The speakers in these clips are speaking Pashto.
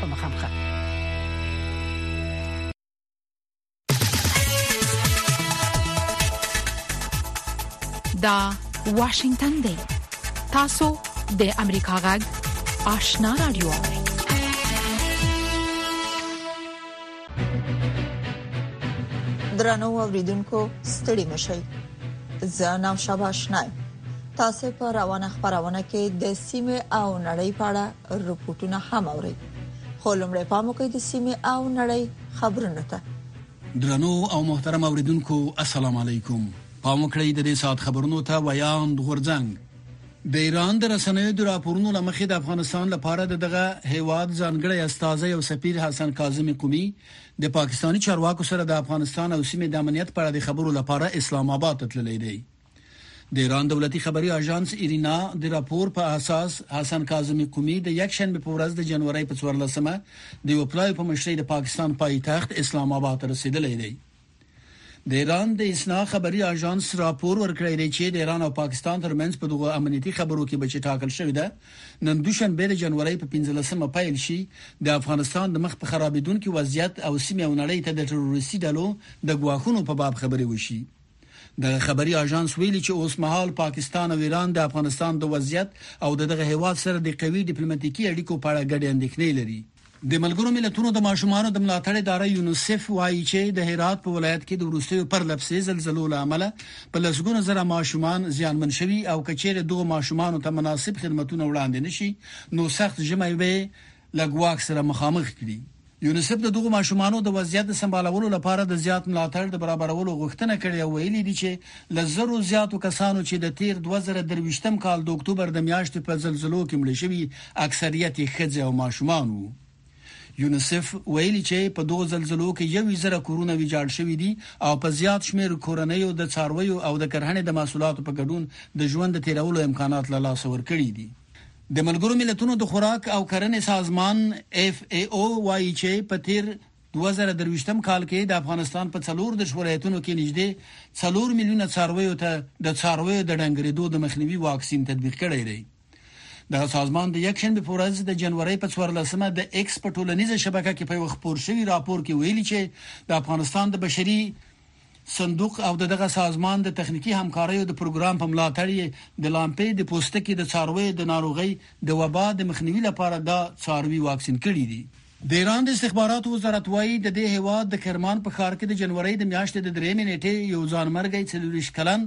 په مخامخه دا واشنگتن دی تاسو د امریکا غږ آشنا رادیو درنو اوریدونکو ستړي مشئ زه نام شابه آشنا تاسو په روانه خبرونه کې د سیمه او نړۍ په اړه رپورټونه هم اوري خو لمړی پام وکړئ د سیمه او نړۍ خبرونه ته درنو او محترم اوریدونکو السلام علیکم پام وکړئ د دې سات خبرونو ته ویاند غورځنګ د ایران د رسنیو د راپورونو لمخې د افغانستان لپاره د دغه هیواد ځانګړی استاذ او سفیر حسن کاظمی قومي د پاکستانی چارواکو سره د افغانستان او سیمې د امنیت په اړه د خبرو لپاره اسلام آباد ته تللی دی د ایران دولتي خبري اژانس ایرینا د راپور په اساس حسن کاظمی قومي د یک شنبه په ورځ د جنوري په 14مه د یو پلاوي په مشرۍ د پاکستان پایتخت اسلام آباد ته رسیدلی دی د ایران د اسنا خبري اژانس راپور ورکړی دی چې د ایران او پاکستان ترمنځ په دغه امنیتي خبرو کې بچی ټاکل شوې ده نن دوشنبه د جنوري په 15مه پیل شي د افغانستان د مخ په خرابېدونکو وضعیت او سیمه او نړۍ ته د تروریستي ډلو د ګواښونو په باب خبرې وشي دغه خبري اژانس ویلي چې اوسمهال پاکستان او ایران د افغانستان د وضعیت او د دغه هېواد سره د قوي ډیپلوماتیکي اړیکو په اړه ګډې اندېښنې لري. د ملګرو ملتونو د ماشومانو د ملاتړ اداره یونیسف وايي چې د هرات په ولایت کې د وروستیو پرله پسې زلزلو له امله په لسګونو زره ماشومان زیانمن شوي او که چیرې دغو ماشومانو ته مناسب خدمتونه وړاندې نشي نو سخت ژمی به له ګواښ سره مخامخ کړي. یونیسف د دغو ماشومانو د وضعیت د سمبالولو لپاره د زیات ملاتړ د برابرولو غوښتنه کړې او ویلي یې دي چې له زرو زیاتو کسانو چې د تېر دوه زره درویشتم کال د اکتوبر د میاشتې په زلزلو کې مړه شوي، اکثریت یې ښځې او ماشومان وو. یونیسف ویلي چې په دغو زلزلو کې یوویشت زره کورونه ویجاړ شوي دي او په زیات شمېر کورنیو د څارویو او د کرهڼې د محصولاتو په ګډون د ژوند د تېرولو امکانات له لاسه ورکړي دي. د ملګرو ملتونو د خوراک او کرنې سازمان، اف ای او، وايي چې په تېر دوه زره درویشتم کال کې د افغانستان په څلور دېرش ولایتونو کې نږدې څلور میلیونه څارویو ته د څارویو د ډنګرېدو د مخنیوي واکسین تطبیق کړی دی. دغه سازمان د یکشنبې په ورځ د جنورۍ په څوارلس مه د ایکس په ټولنیزه شبکه کې په یوه خپور شوي راپور کې ویلي چې د افغانستان د بشري صندوق او د دغه سازمان د تخنیکي همکاریو د پروګرام په ملاتړ یې د لامپې د پوستکي د څارویو د ناروغۍ د وبا د مخنیوي لپاره دا څاروي واکسین کړي دي. د ایران د استخباراتو وزارت وايي، د دې هېواد د کرمان په ښار کې د جنورۍ د میاشتې د درېیمې نېټې یو ځانمرګی څلور ویشت کلن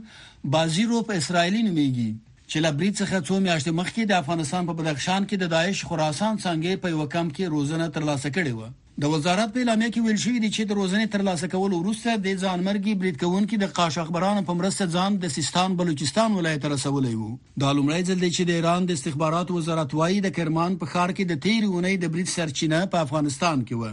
بازیروف اسرایلي نومېږي، چې له برید څخه څو میاشتې مخکې د افغانستان په بدخشان کې د داعش خراسان څانګې په یوه کمپ کې روزنه ترلاسه کړې وه. د وزارت په اعلامیه کې ویل شوي دي چې د روزنې تر لاسه کولو وروسته دې ځانمرګي برید کوونکي د قاشغبرانو په مرسته ځان د سیستان بلوچستان ولایت ته رسولی وو. دا لومړی ځل دی چې د ایران د استخباراتو وزارت وايي د کرمان په ښار کې د تیرې اونۍ د برید سرچینه په افغانستان کې وه.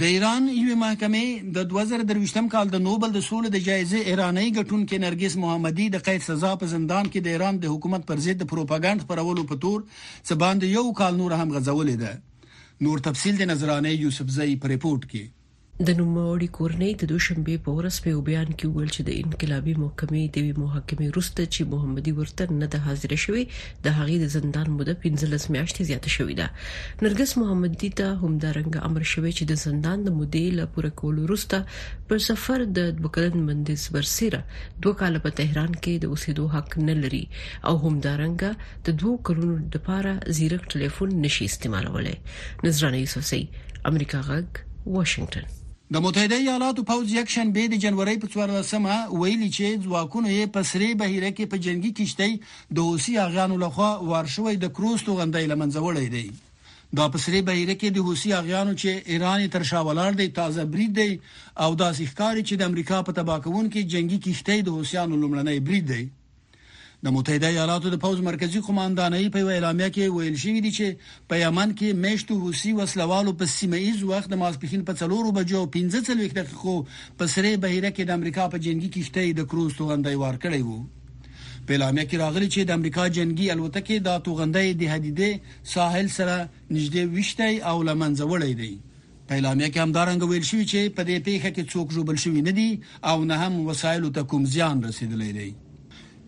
د ایران یوې محکمې د دوه زره درویشتم کال د نوبل د سولې د جایزې ایرانۍ ګټونکې نرګس محمدي د قید سزا په زندان کې د ایران د حکومت پر ضد د پروپاګند خپرولو په تور څه باندې یو کال نور هم غځولې ده. نور تفصیل د نذرانې یوسفزۍ په رپوټ کې. د نوموړي کورنۍ د دوشنبې په ورځ په یو بیان کې وویل چې د انقلابي محکمې د یوې محاکمې وروسته چې محمدي ورته نه ده حاضره شوې د هغې د زندان موده پنځلس میاشتې زیاته شوې ده. نرګس محمدي ته همدارنګه امر شوی چې د زندان د مودې له پوره کولو وروسته په سفر د دوه کلن بندیز برسیره دوه کاله په تهران کې د اوسیدو حق نه لري او همدارنګه د دوو کلونو لپاره زیرک ټلیفون نشي استعمالولای نذرانه یوسفزۍ امریکا غږ واشنګټن د متحده ایالاتو پوځ یکشنبه د جنورۍ په څوارلس مه ویلي چې ځواکونو یې په سرې بحیره کې په جنګي کښتۍ د حوثي اغیانو لخوا وار شوی د کروز توغندی له منځه وړی دی. دا په سرې بحیره کې د حوثي اغیانو چې ایران یې تر شا ولاړ دی تازه برید دی او داسې ښکاري چې د امریکا په تباه کوونکې جنګي کښتۍ د حوثیانو لومړنی برید دی. د متحده ایالاتو د پوز مرکزی قوماندانۍ په اعلامیه کې ویل شوی دی چې په یمن کې میشتو حوثي وسلوالو په سیمه ایز وخت د ماسپښین په 4 بجو 45 دقیقو په سره بهیره کې د امریکا په جنگي کشتۍ د کروز توغندی وار کړی وو په اعلامیه کې راغلی چې د امریکا جنگي الوتکې دا توغندی د حدیده ساحل سره نږدې وشتای او لمنځه وړی دی په اعلامیه کې همدارنګه ویل شوي چې په دې پېښه کې څوک ژوبل شوي نه دي او نه هم وسایلو ته کوم زیان رسېدلی دی.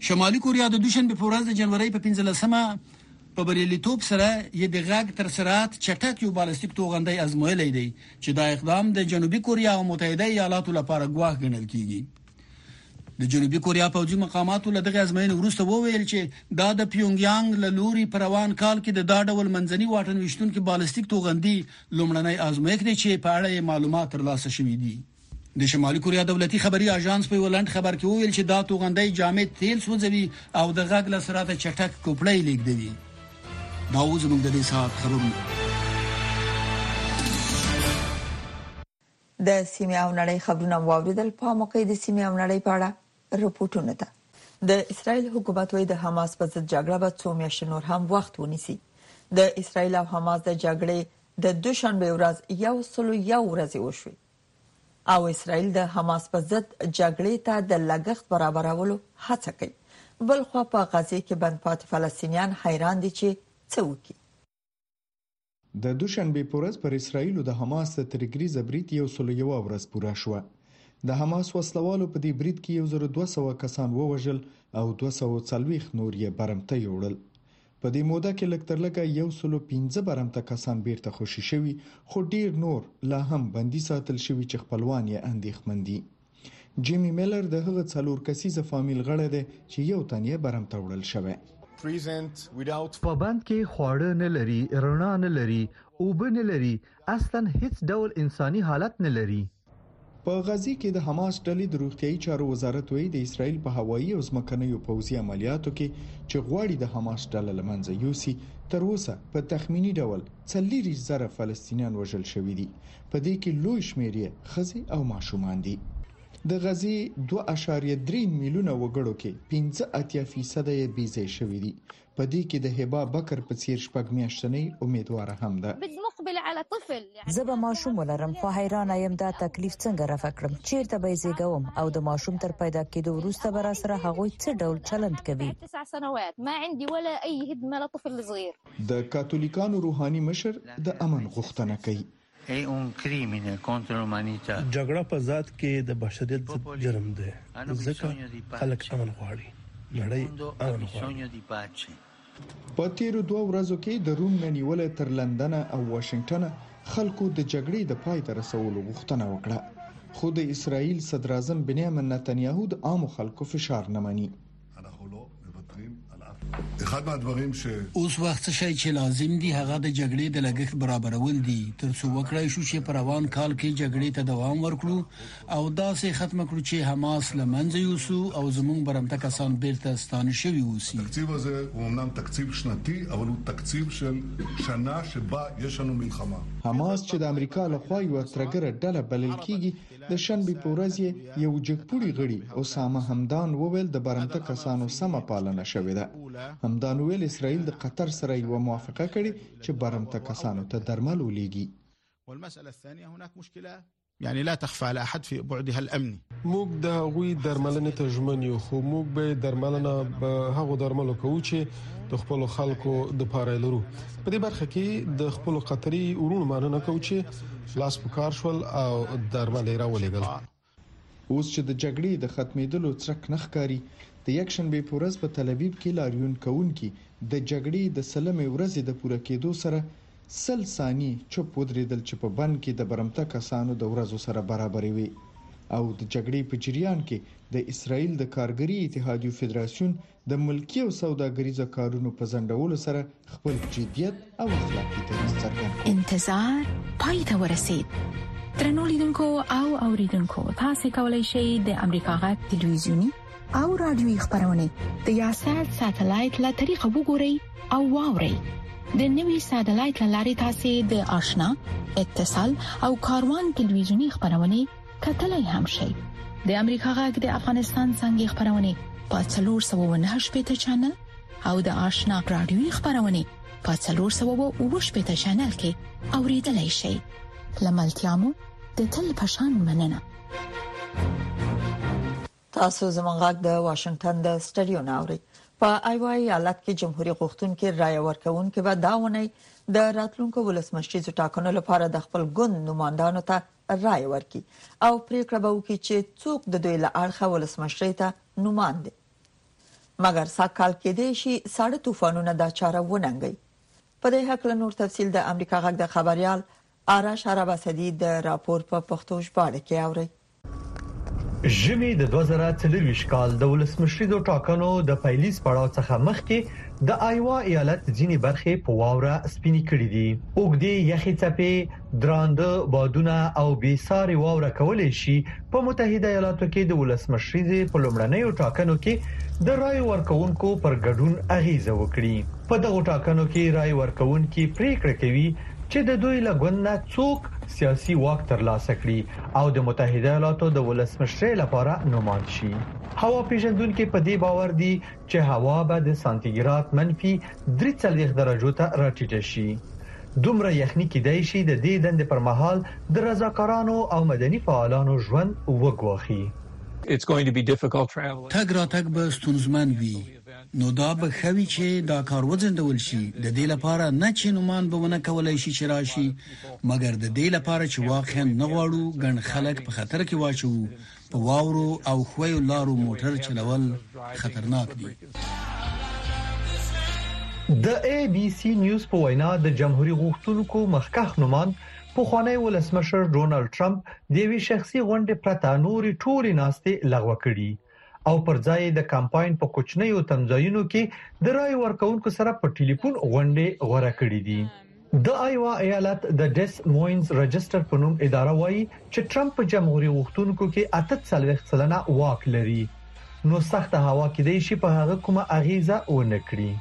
شمالي کوریا د دوشنبې په ورځ د جنورۍ په پنځلسمه په بریالیتوب سره یې د غږ تر سرعت چټک یو بالستیک توغندی ازمویلی دی چې دا اقدام د جنوبي کوریا او متحده ایالاتو لپاره ګواښ ګڼل کېږي. د جنوبي کوریا پوځي مقاماتو له دغه ازموینې وروسته وویل چې دا د پیونګ یانګ له لوري په روان کال کې د دا ډول منځني واټن ویشتونکو بالستیک توغندي لومړنی ازمویښت دی چې په اړه یې معلومات ترلاسه شوي دي د شمالي کوریا دولتي خبري اژانس په ولند خبر کې وویل چې دا توغندی جامد تیل سوځوي او د غږ له سرعت چټک کوپړی لیږدوي دا و زموږ د دې ساعت خبرونه د سیمې او نړۍ خبرونه مو واوریدل په موقع د سیمې او نړۍ په اړه رپورټونه ده. د اسرایل حکومت وایي د حماس په ضد جګړه به څو میاشتې نور هم وخت ونیسي. د اسرایل او حماس د جګړې د دوشنبه ورځ یو سل او یو ورځې وشوې او اسرایل د حماس په ضد جګړې ته د لګښت برابرولو هڅه کوي. بلخوا په غزې کې بند پاتې فلسطینیان حیران دي چې څه وکړي. د دوشنبې په ورځ پر اسرایلو د حماس د ترګریزه برید یو سلو یو ورځ پوره شوه د حماس وسلوالو په دې برید کې 1200 کسان ووژل او 240 نور یې برمته یوړل په دې موده کې لږ تر لږه یو سلو پنځه برمته کسان بیرته خوشي شوي خو ډیر نور لا هم بندي ساتل شوي چې خپلوان یې اندېښمن دي جیمی میلر د هغه څلور کسیزه فامیل غړی دی چې یو تن یې برمته وړل شوی. په بند کې خواړه نه لري، رڼا نه لري، اوبه نه لري، اصلا هیڅ ډول انساني حالت نه لري. په غزې کې د حماس ډلې د روغتیايي چارو وزارت وایي د اسرایل په هوایي او ځمکنیو پوځي عملیاتو کې چې غواړي د حماس ډله لمنځه یوسي تر اوسه په تخمینی ډول 40 زره فلسطینیان وژل شوي دي په دې کې لوی شمېر یې ښځې او ماشومان دي د غزي 2.3 میلیونه وګړو کې 15 فیصد یې بیزې شوې دي په دې کې د هبا بکر په څیر شپږ میاشتنۍ امیدواره هم ده زه به ماشوم ولرم خو حیران یم دا تکلیف څنګه رفع کړم چیرته به زیږوم او د ماشوم تر پیدا کېدو وروسته به را سره هغوی څه ډول چلند کوي د کاتولیکانو روحاني مشر د امن غوښتنه کوي. جګړه په ذات کې د بشریت ضد جرم دی، ځکه خلک امن غواړي، نړۍ امن غواړي. په تېرو دوه ورځو کې د روم نه نیولې تر لندنه او واشنګټنه خلکو د جګړې د پای ته رسولو غوښتنه وکړه، خو د اسراییل صدراعظم بنیامین نتنیاهو د عامو خلکو فشار نه مني. اوس وخت څه شی چې لازم دي هغه د جګړې د لګښت برابرول دي ترڅو وکړای شو چې پر روان کال کې جګړې ته دوام ورکړو او دا سه ختم کړو چې حماس لمنځه یوسو او زموږ برمته کسان بیرته ستان شوی اوسي تقسیم وزه ومنام تقسیم شنتی اولو تقسیم شل شنا شبا یشنو ملخما حماس چې د امریکا له خوا یو ترګره ډله بلل کیږي د شنبې په ورځ یې یو جګپوړي غړي اسامه همدان وویل د برمته کسانو سمه پالنه شوې ده همدان ویل اسرائیل د قطر سره یو موافقه کړې چې برمته کسانو ته درمل ولېږي والمسأله الثانيه هناك مشكله يعني لا تخفى على احد في بعدها الامني موږ د هغوی درملنې ته ژمن یو خو موږ به درملنه به هغو درملو کوو چې د خپل خلکو د پاره لرو په دې برخه کې د خپل قطري ورونو ماننه کوو چې لاس په کار شول او درمل یې راولېږل. اوس چې د جګړې د ختمېدلو څرک نه ښکاري، د یکشنبې په ورځ په تلابیب کې لاریون کوونکي د جګړې د سلمې ورځې د پوره کېدو سره سل ثاني چوپ ودرېدل چې په بن کې د برمته کسانو د ورځو سره برابرې وې او د جګړې په جریان کې د اسراییل د کارګري اتحادیو فدراسیون د ملکي او سوداګریزو کارونو په ځنډولو سره خپل جدیت او اخلاقي دریځ څرګند کړ انتظار پای ته ورسید ترنو لیدونکو او اوریدونکو تاسو کولی شئ د امریکا غا ټلویزیونی او رادیوي خبرونه د یاسات ساتلایت له طریقو وګورئ او واورئ د نوي ساتلایت لارې تاسو د آشنا اتصال او کاروان ټلویزیونی خبرونه کتلای هم شئ د امریکا غږ د افغانستان څنګه خبرونه په 309 پټ چنل او د آشنا رادیوي خبرونه په 309 پټ چنل کې اوریدلای شئ لملتيامو د تل پشان مننه تاسو زموږ غږ د واشنگټن د سټډیو ناوړي په آی وای ایالت کې جمهوریت غوښتونکو رای ورکونکو به دا ونی د راتلونکو ولسمشریزو ټاکنو لپاره د خپل ګوند نوماندانو ته رایه ورکړي او پریکړه به وکړي چې څوک د دوی له اړخه ولسمشرۍ ته نوماند دي مګر سږ کال کې دی شي ساړه طوفانونه دا چاره وننګي په دې حق له نور تفصيل د امریکا غږ د خبريال آرش عرب اسدي د راپور په پښتو ژباړه کې اوري ژمي د 2023 کال د ولسمشریزو ټاکنو د پیلیز پړاو څخه مخکې د آیوا ایالت ځینې برخې په واوره سپینې کړې دي اوګدې یخي چپې درانده بادونه او بې سارې واوره کولی شي په متحده ایالاتو کې د ولسمشریزې په لومړنیو ټاکنو کې د رای ورکوونکو پر ګډون اغیزه وکړي په دغو ټاکنو کې رای ورکوونکي پریکړه کوي چې د دوی لګوند نه څوک سیاسي واک ترلاسه کړي او د متحده ایالاتو د ولسمشرۍ لپاره نوماند شي هوا پیژندونکو په دې باور دي چې هوا به د سانتي ګراد منفي درې څلوېښت درجو ته راټیټه شي. دومره یخني کیدای شي د دې دندې پر مهال د رضاکارانو او مدني فعالانو ژوند وګواښي. تګ راتګ به ستونزمن وي، نو دا به ښه وي چې دا کار وځنډول شي، د دې لپاره نه چې نوماند به ونه کولای شي چې راشي، مګر د دې لپاره چې واقعاً نه غواړو ګڼ خلک په خطر کې واچوو، په واورو او ښویو لارو موټر چلول خطرناک دي. د اې بي سي نیوز په وینا، د جمهوري غوښتونکو مخکښ نوماند پخوانی ولسمشر ډونالډ ټرمپ د یوې شخصي غونډې پرته نورې ټولې ناستې لغوه کړي او پر ځای یې د کمپاین په کوچنیو تمځایونو کې د رایې ورکوونکو سره په ټیلیفون غونډې غوره کړې دي. د آیوا ایالت د ډیس موینز رجسټر په نوم اداره وایي چې ټرمپ په جمهوري غوښتونکو کې اته څلوېښت سلنه واک لري نو سخته هوا کې دی شي په هغه کومه اغیزه و نه کړي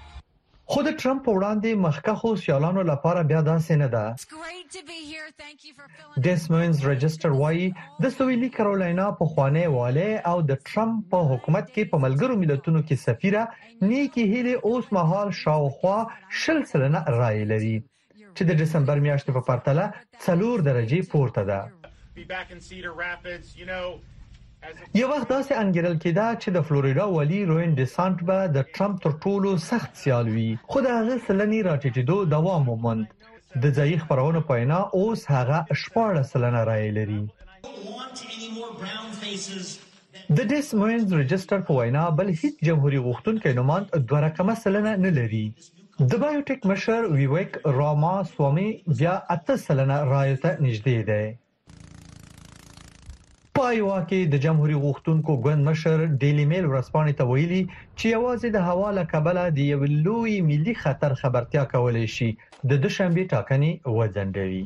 خو د ټرمپ په وړاندې مخکښو سیالانو لپاره بیا داسې نه ده ډیسمونز رجستر وایي د سویلي کارولینا په خوانی والي او د ټرمپ په حکومت کې په ملګرو ملتونو کې سفیره نیکې هیلې اوس مهال شاوخوا شل سلنه رایې لري، چې د ډسمبر میاشتې په پرتله څلور درجې پورته ده. یو وخت داسې انګیرل کیده چې د فلوریډا والي روین ډیسانټ به د ټرمپ تر ټولو سخت سیال وي خو د هغه سلنې راټیټیدو دوام وموند د ځایي خبرونو په وینا اوس هغه 14 سلنه رایې لري د ډیس موینز رجسټر په وینا، بل هیڅ جمهوري غوښتونکی نوماند دوه رقمه سلنه نه لري. د بایوټیک مشر ویویک راما سوامي بیا اته سلنه رایو ته نږدې دی. په آیوا کې د جمهوري غوښتونکو ګوند مشر ډیلي میل ورځپاڼې ته ویلي چې یوازې د هوا له کبله د یو لوی ملي خطر خبرتیا کولی شي د دوشنبې ټاکنې وځنډوي.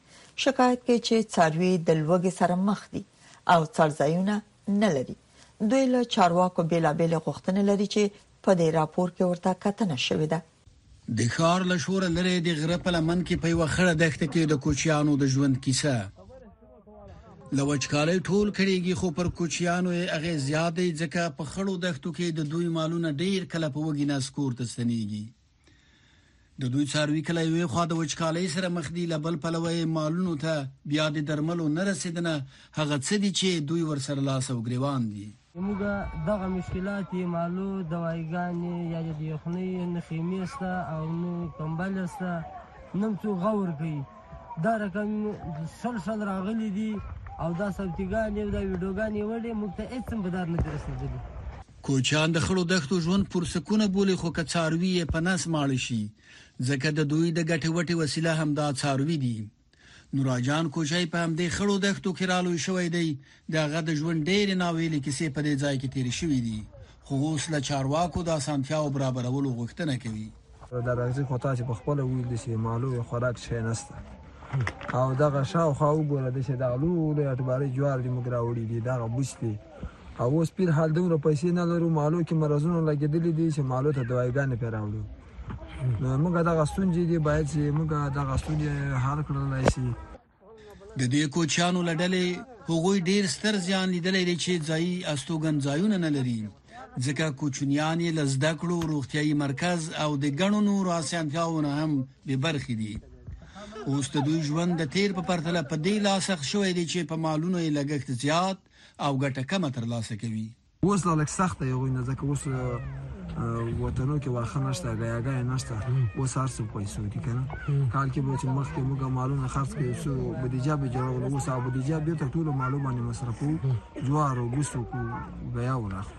شکایت کوي چې څاروي د لوږې سره مخ دي او څړځایونه نه لري دوی له چارواکو بیلابېل غوښتنې لري چې په دې راپور کې ورته کتنه شوې ده د ښار له شوره لرې د غره په لمن کې په یوه خړه دښته کې د کوچیانو د ژوند کیسه له وچکالۍ ټول کړيږي خو پر کوچیانو یې اغه زیاتې ځکه په خړو دښتو کې د دوی مالونه ډیر کله په وګینه سکور ته ستنيږي د دوی څاروي کله یوې خوا د وچکالۍ سره مخ دي لبل پلوه یې مالونو ته بیا د درملو نه رسیدنه هغه څه دي چې دوی ورسره لاس او ګریوان دي موږ دغه مشکلات یې مالو دوایګانې یا د یخنۍ نه خیمې سته او نه کمبل سته نن څو غور کوي دا رقم سل سل راغلي دي او دا سبتیګانې او دا ویډیوګانې وړې موږ ته هېڅ هم په دار نه دي رسېدلي کوچیان د خړو دښتو ژوند پورسکونه بولي خو که څاروي یې په نس ماړه شي ځکه د دوی د ګټې وټې وسیله همدا څاروي دي. نوراجان کوچی په همدې خړو دښتو کې رالوی شوی دی، د هغه د ژوند ډېرې ناویلې کیسې په دې ځای کې تېرې شوې دي، خو اوس له چارواکو د اسانتیاوو برابرولو غوښتنه کوي. دا راځي خو تاسو په خپل ویل دي چې مالو یو خوراک شي نسته او دغه شاوخوا وګوره د چې دغه لوی اټباري جوار دي موږ راوړي دي دغه بوس دي او اوس پیر حال دومره پیسې نه لرو مالو کې مرزونه لګېدلې دي چې مالو ته دوايګانې پې راوړو نو موږ دغه ستونزې دي باید چې موږ دغه ستونزې حل کړلای شي د دې کوچیانو له ډلې هغوی ډیر ستر زیان لیدلی دی چې ځایي استوګن ځایونه نه لري ځکه کوچنیان یې له زده کړو روغتیايي مرکز او د ګڼو نورو اسانتیاوو نه هم بې برخې دي اوس د دوی ژوند د تیر په پرتله په دې لا سخت شوی دی چې په مالونو یې لګښت زیات او ګټه کمه ترلاسه کوي اوس لا لږ سخته یې هغوی نه ځکه اوس وطنو کې واخه نشته غیاګا نشته اوس هر څه پیسو دي کنه کال کې به چې مخ کې موږ مالونه خرڅ کړو سو بودیجه به جوړول اوس او بودیجه به ته ټول معلومات مصرفو جوار او بوسو کو غیا وناخو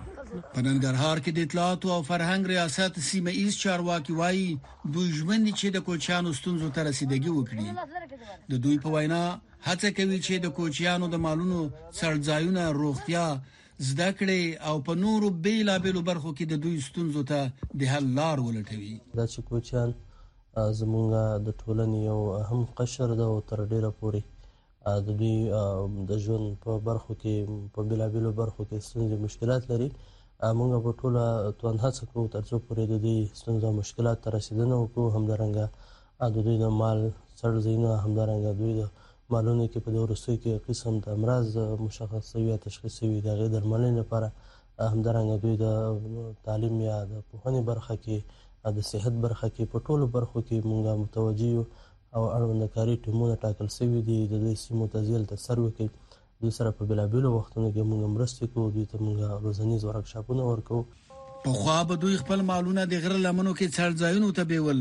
په ننګرهار کې د اطلاعات او فرهنګ ریاست سیمه ایز چارواکي وایي دوی ژمن دي چې د کوچیانو ستونزو ته رسیدګي وکړي د دوی په وینا هڅه کوي چې د کوچیانو د مالونو څړځایونه روغتیا زده کړې او په نورو بېلابېلو برخو کې د دوی ستونزو ته د حل لار ولټوي. دا چې کوچیان زمونږ د ټولنې یو اهم قشر ده او تر ډېره پورې د دوی د ژوند په برخو کې په بېلابېلو برخو کې ستونزې مشکلات لري موږ په ټوله توان هڅه کوو ترڅو پورې د دوی ستونزو او مشکلات ته رسېدنه وکړو همدارنګه او د دوی د مال څړ ځایونه همدارنګه دوی د مالونو کې په د وروستیو کې قسم د امراض مشخص شوي یا تشخیص شوي د هغې درملنې لپاره همدارنګه دوی د تعلیم یا د پوهنې برخه کې د صحت برخه کې په ټولو برخو کې موږ متوجه یو او اړوند کاري ټیمونه ټاکل شوي دي د دوی سیمو ته ځي هلته سر وکړي دوی سره په بېلابېلو وختونو کې موږ مرستې کوو دوی ته موږ روزنیز ورکشاپونه ورکوو پخوا به دوی خپل مالونه د غره لمنو کې څړځایونو ته بیول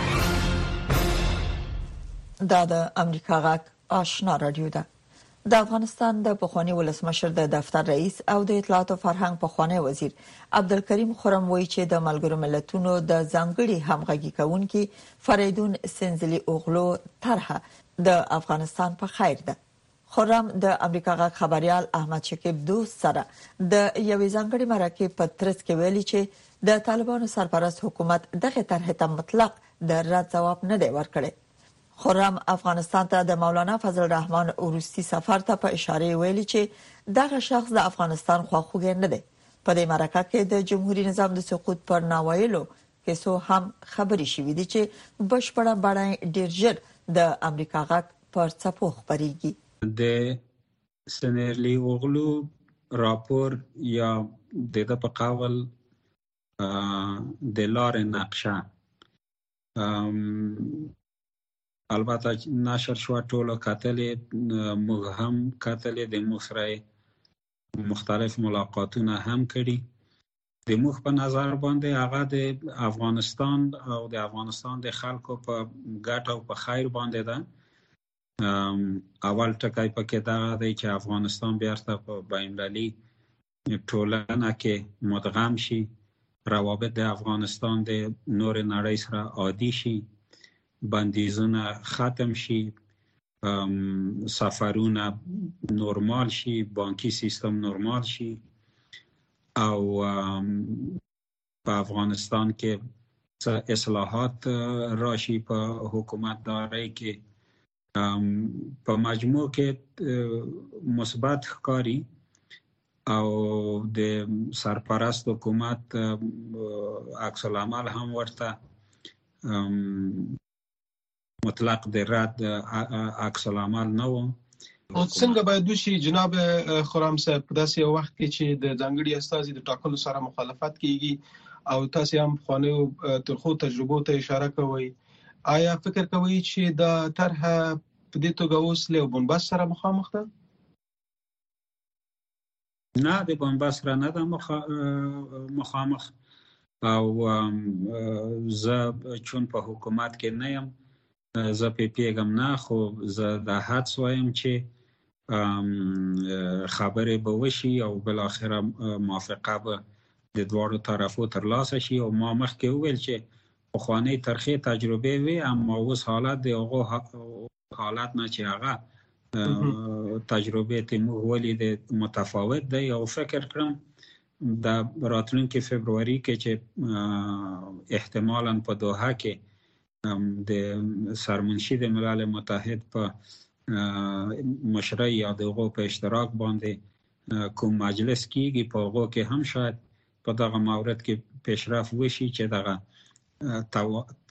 دا د امریکا غږ آشنا رادیو ده د افغانستان د پخوانی ولسمشر د دفتر رئیس او د اطلاعات او فرهنګ پخوانی وزیر عبدالکریم خرم وایي چې د ملګرو ملتونو د ځانګړي همغږي کونکي فریدون سنځلي اوغلو طرحه د افغانستان په خیر ده خرم د امریکا غږ خبريال احمد شکیب دوست سره د یوې ځانګړي مرکې په ترڅ کې ویلي چې د طالبانو سرپرست حکومت دغه طرح ته مطلق د رد جواب نه دی ورکړی خرم افغانستان ته د مولانا فضل الرحمن اوروسي سفر ته په اشاره ویلي چې دغه شخص د افغانستان خواخوږی نه دی په دې مرکه کې د جمهوریت نظام د سقوط پر ناوایلو کیسو هم خبري شوې دي چې بشپړه بڼه ډیر ژر د امریکا غږ پر څپو خبريږي. د سنیرلي اوغلو راپور یا د ده په قول د لارې نقشه البته نشر شوه ټولو کتلې موږ هم کتلې د موږ سره مختلف ملاقاتونه هم کړي د موږ په نظر باندې هغه د افغانستان او د افغانستان د خلکو په ګټه او په خیر باندې ده اول ټکی پکې دا دی چې افغانستان بیرته په بینالمللي ټولنه کې مدغم شي روابط د افغانستان د نور نړۍ سره عادي شي بندیزونه ختم شي سفرونه نورمال شي بانکي سیستم نورمال شي او په افغانستان کې څه اصلاحات راشي په حکومت داري کې په مجموع کې مثبت ښکاری او د سرپرست حکومت عکس العمل هم ورته مطلق د رد عکس العمل نه و او څنګه باید وشي جناب خرام صاحب په داسې یو وخت کې چې د ځنګړي استاذي د ټاکنو سره مخالفت کیږي او تاسو هم خوانه ترخو تجربو ته اشاره کوئ آیا فکر کوئ چې دا طرح په دې توګه اوس له بنبست سره مخامخ ده نه د بمبا سره نه ده مخامخ او زه چون په حکومت کې نه یم زه پې پیګم نه خو زه دا حد سوایم چې خبرې به وشي او بل اخره موافقه به د دواړو طرفو تر لاسه شي او ما مخکې وویل چې پخوانۍ ترخې تجربه وي اما اوس حالت د هغو حالت نه چې هغه تجربه ته موږ ولې د متفاوت دی او فکر کړم د راتلونکي فبروري کې چې احتمالا په دوحه کې د سرمنشي د ملل متحد په مشرۍ یا د غو په اشتراک باندې کوم مجلس کیږي په غو کې هم شاید په دغه مورد کې پیشرفت وشي چې دغه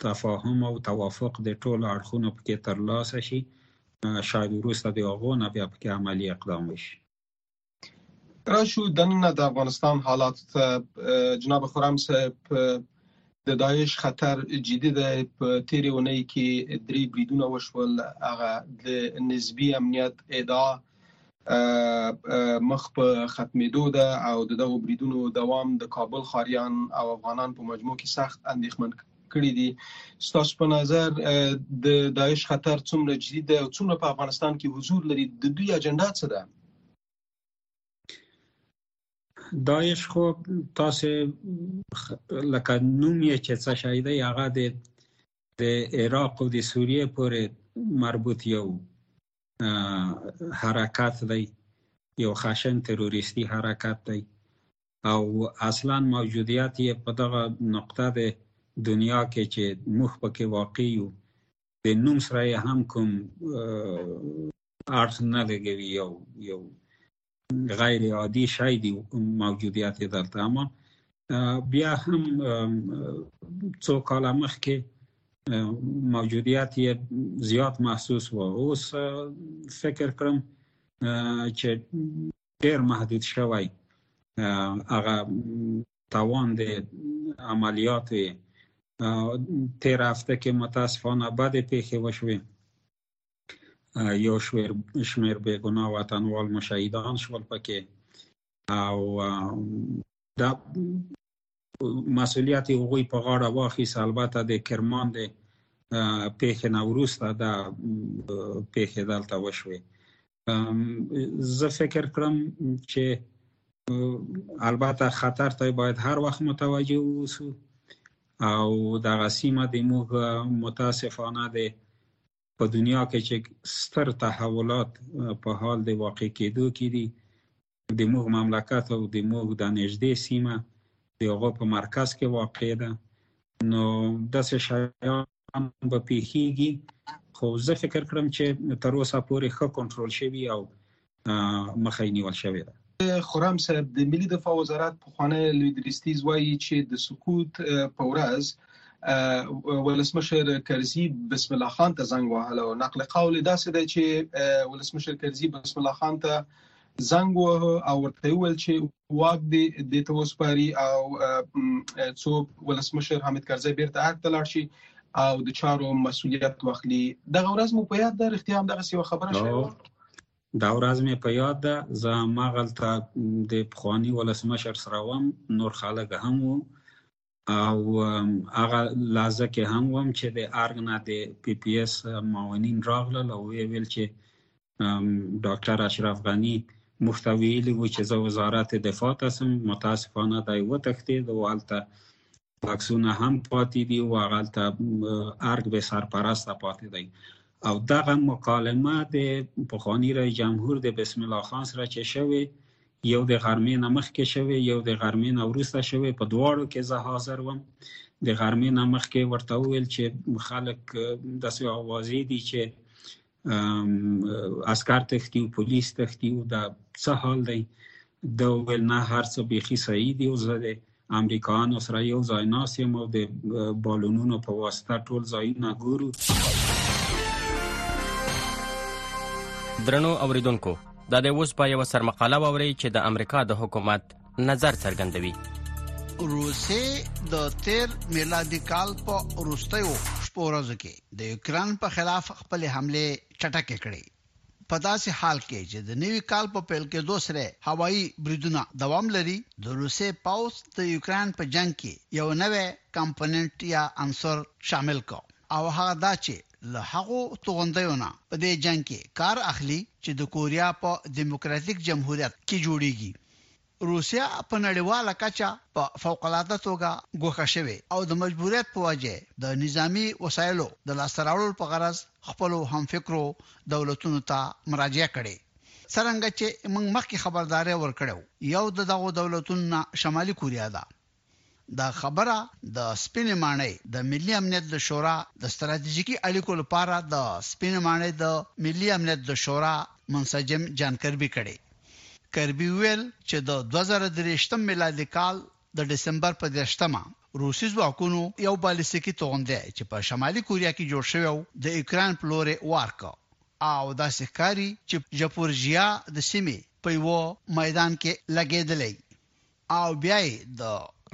تفاهم او توافق د ټولو اړخونو پکې ترلاسه شي شاید وروسته د هغو نه بیا پکې عملی اقدام وشي راشو دننه د افغانستان حالات ته جناب خرم صاحب د داعش خطر جدي دی په تیرې ونې کې درې بریدونه وشول هغه د نسبی امنیت ادعا مخ په ختمېدو ده او د دغو بریدونو دوام د کابل خاریان او افغانان په مجموع کې سخت اندېښمن کړي دي ستاسو په نظر د داعش خطر څومره جدي ده او څومره په افغانستان کې حضور لري د دوی اجنډا څه ده داعش خو تاسو لکه نوم یې چې څه شي دی هغه د د عراق او د سوریې پورې مربوط یو حرکت دی یو خشن تروریستی حرکت دی او اصلا موجودیت یې په دغه نقطه دی دنیا کې چې موږ پکې واقع یو د نوم سره هم کوم اړخ نه لګوي یو یو غیر عادی شای دی موجودیت دلته اما بیا هم څو کال مخکې موجودیت یې زیات محسوس و اوس فکر کړم چې ډیر محدود شوی هغه توان د عملیات تیر هفته کې متاسفانه بد پیښې وشوې یو شمیر شمیر به ګناه وطنوال مشهیدان شول پکې او دا مسولیت هغوی په غاړه واخیس البته د کرمان د پیښې نه وروسته دا پیښې دلته وشوې زه فکر کړم چې البته خطر ته باید هر وخت متوجه اوسو او دغه سیمه د موږ متاسفانه د په دنیا کې چې ستر تحولات په حال د واقع کېدو کې دي د موږ مملکت او د موږ د نږدې سیمه د هغه په مرکز کې واقع ده نو داسې شیان به پیخیږي خو زه فکر کړم چې تر اوسه پورې ښه کنټرول شوی او مخه یې نیول شوې ده خرم صاحب د ملي دفاع وزارت په خوانی لوی درستیز وایي چې د سقوط په ورځ ولسمشر کرزي بسم الله خان ته زنګ وهله او نقل قول داسې دی چې ولسمشر کرزي بسم الله خان ته زنګ وه او ورته ویل چې واک دې د توسپاري او څو ولسمشر حامد کرزي بیرته حق تلار شي او د چارو مسولیت واخلي دغه ورځ مو په یاد ده رښتیا هم دغه سی خبره شوه دا ورځ مې په یاد ده زه هماغلته د پخواني ولسمشر سره وم نور خلک هم وو او هغه لحظه کې هم وم چې د ارګ نه د پی پی اس معاونین راغلل او ویې ویل چې ډاکټر اشرف غني موږ ته ویلي وو چې زه وزارت دفاع ته ځم متاسفانه دی وتښتېد او هلته بکسونه هم پاتې دي او هغلته ارګ به سرپرسته پاتې دی او دغه مکالمه د پخوانی رئیس جمهور د بسم الله خان سره چې شوی یو د غرمې نه مخکې شوی یو د غرمې نه وروسته شوی په دواړو کې زه حاضر وم د غرمې نه مخکې ورته وویل چې خلک داسې اوازې دي چې عسکر تختی او پولیس تختی او دا څه حال دی د ویل نه هر څه بیخي صحیح دی او زه د امریکایانو سره یو ځای ناس یم او د بالونونو په واسطه ټول ځایونه ګورو درنو اوریدونکو دا د اوس په یو سرمقاله ووري چې د امریکا د حکومت نظر څرګندوي روسي د تیر میلادي کال په وروستیو شپورځ کې د یوکران په خلاف خپلې حملې چټکې کړې. په داسې حال کې چې د نوي کال په پیل کېدو سره هوایي بریدونه دوام لري، د روسیې پوځ د یوکران په جنګ کې یو نوی کمپوننټ یا عنصر شامل کړ او هغه دا چې له هغو توغندیو نه په دې جنګ کې کار اخلي چې د کوریا په دیموکراتیک جمهوریت کې جوړېږي. روسیه په نړیواله کچه په فوق العاده توګه ګوښه شوې او د مجبوریت په وجه د نظامي وسایلو د لاسته راوړلو په غرض خپلو همفکرو دولتونو ته مراجعه کړې. څرنګه چې موږ مخکې خبرداری ورکړی و، یو د دغو دولتونو نه شمالي کوریا ده دا خبره د سپینې ماڼۍ د ملي امنیت د شورا د ستراتیژیکي اړیکو لپاره د سپینې ماڼۍ د ملي امنیت د شورا منسجم جان کربي کړې. کربي وویل چې د دوه زره درې شتم میلادي کال د ډسمبر په دېرش مه روسي ځواکونو یو بالیستیکي توغندی چې په شمالي کوریا کې جوړ شوی و د اوکراین په لورې وار کړ او داسې ښکاري چې ژپورژیا د سیمې په یوه میدان کې لګېدلی. او بیا یې د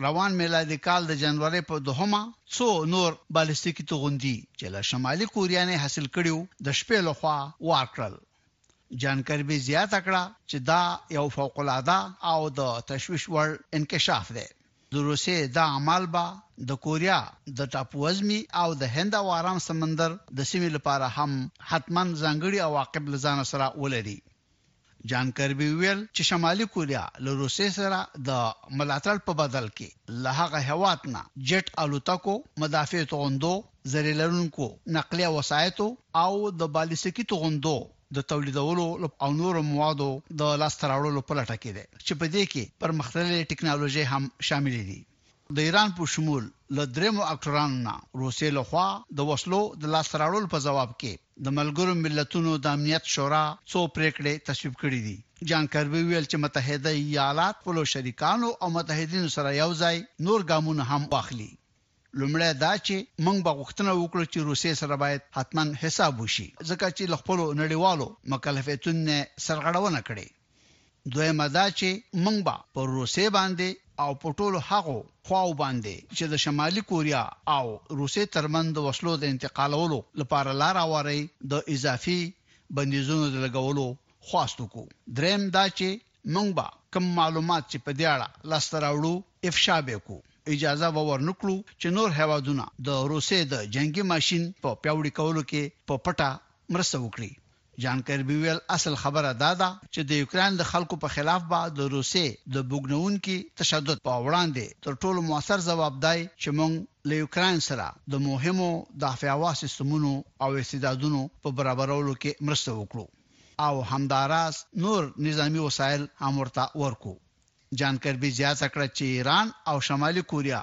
روان میلادي کال د جنورۍ په دوهمه څو نور بالستیکي توغندي چې له شمالي کوریا نه حاصل کړي وو د شپې لخوا وار کړل جان کربي زیاته کړه چې دا یو فوق العاده او د تشویش وړ انکشاف دی د روسیې دا عمل به د کوریا د ټاپوزمي او د هند او آرام سمندر د سیمې لپاره هم حتمن ځانګړي عواقب لزان سره ولري جان کربي وویل چې شمالي کوریا له روسیې سره د ملاتړ په بدل کې له هغه هېواد نه جېټ الوتکو، مدافع توغندو، ذرې لرونکو نقلیه وسایطو او د بالیستیکي توغندو د تولیدولو او نورو موادو د لاسته راوړلو په لټه کې دی چې په دې کې پرمختللې ټکنالوژۍ هم شاملې دي. د ایران په شمول له دریمو اکټرانو نه روسیې له خوا د وسلو د لاسته راوړلو په ځواب کې د ملګرو ملتونو د امنیت شورا څو پرېکړې تصویب کړې دي. جان کربي وویل چې متحده ایالات خپلو شریکانو او متحدینو سره یو ځای نور ګامونه هم واخلي. لومړی دا چې موږ به غوښتنه وکړو چې روسیې سره باید حتما حساب وشي ځکه چې له خپلو نړیوالو مکلفیتونو نه یې سرغړونه کړې. دویمه دا چې موږ به پر روسیې باندې او په ټولو هغو خواوو باندې چې د شمالي کوریا او روسیې ترمنځ د وسلو د انتقالولو لپاره لار اواري د اضافي بندیزونو د لګولو خواست وکړو. دریم دا چې موږ به کوم معلومات چې په دې اړه لاس ته راوړو افشا به یې کړو، اجازه به ورنه کړو چې نور هېوادونه د روسیې د جنګي ماشین په پیاوړي کولو کې په پټه مرسته وکړي. جان کربي وویل، اصل خبره دا ده چې د یوکراین د خلکو په خلاف به د روسیې د بوږنوونکي تشدد په وړاندې تر ټولو مؤثر ځواب دای چې موږ له یوکراین سره د مهمو دافعوا سیستمونو او استعدادونو په برابرولو کې مرسته وکړو او همداراز نور نظامي وسایل هم ورته ورکړو. جان کربي زیاته کړه چې ایران او شمالي کوریا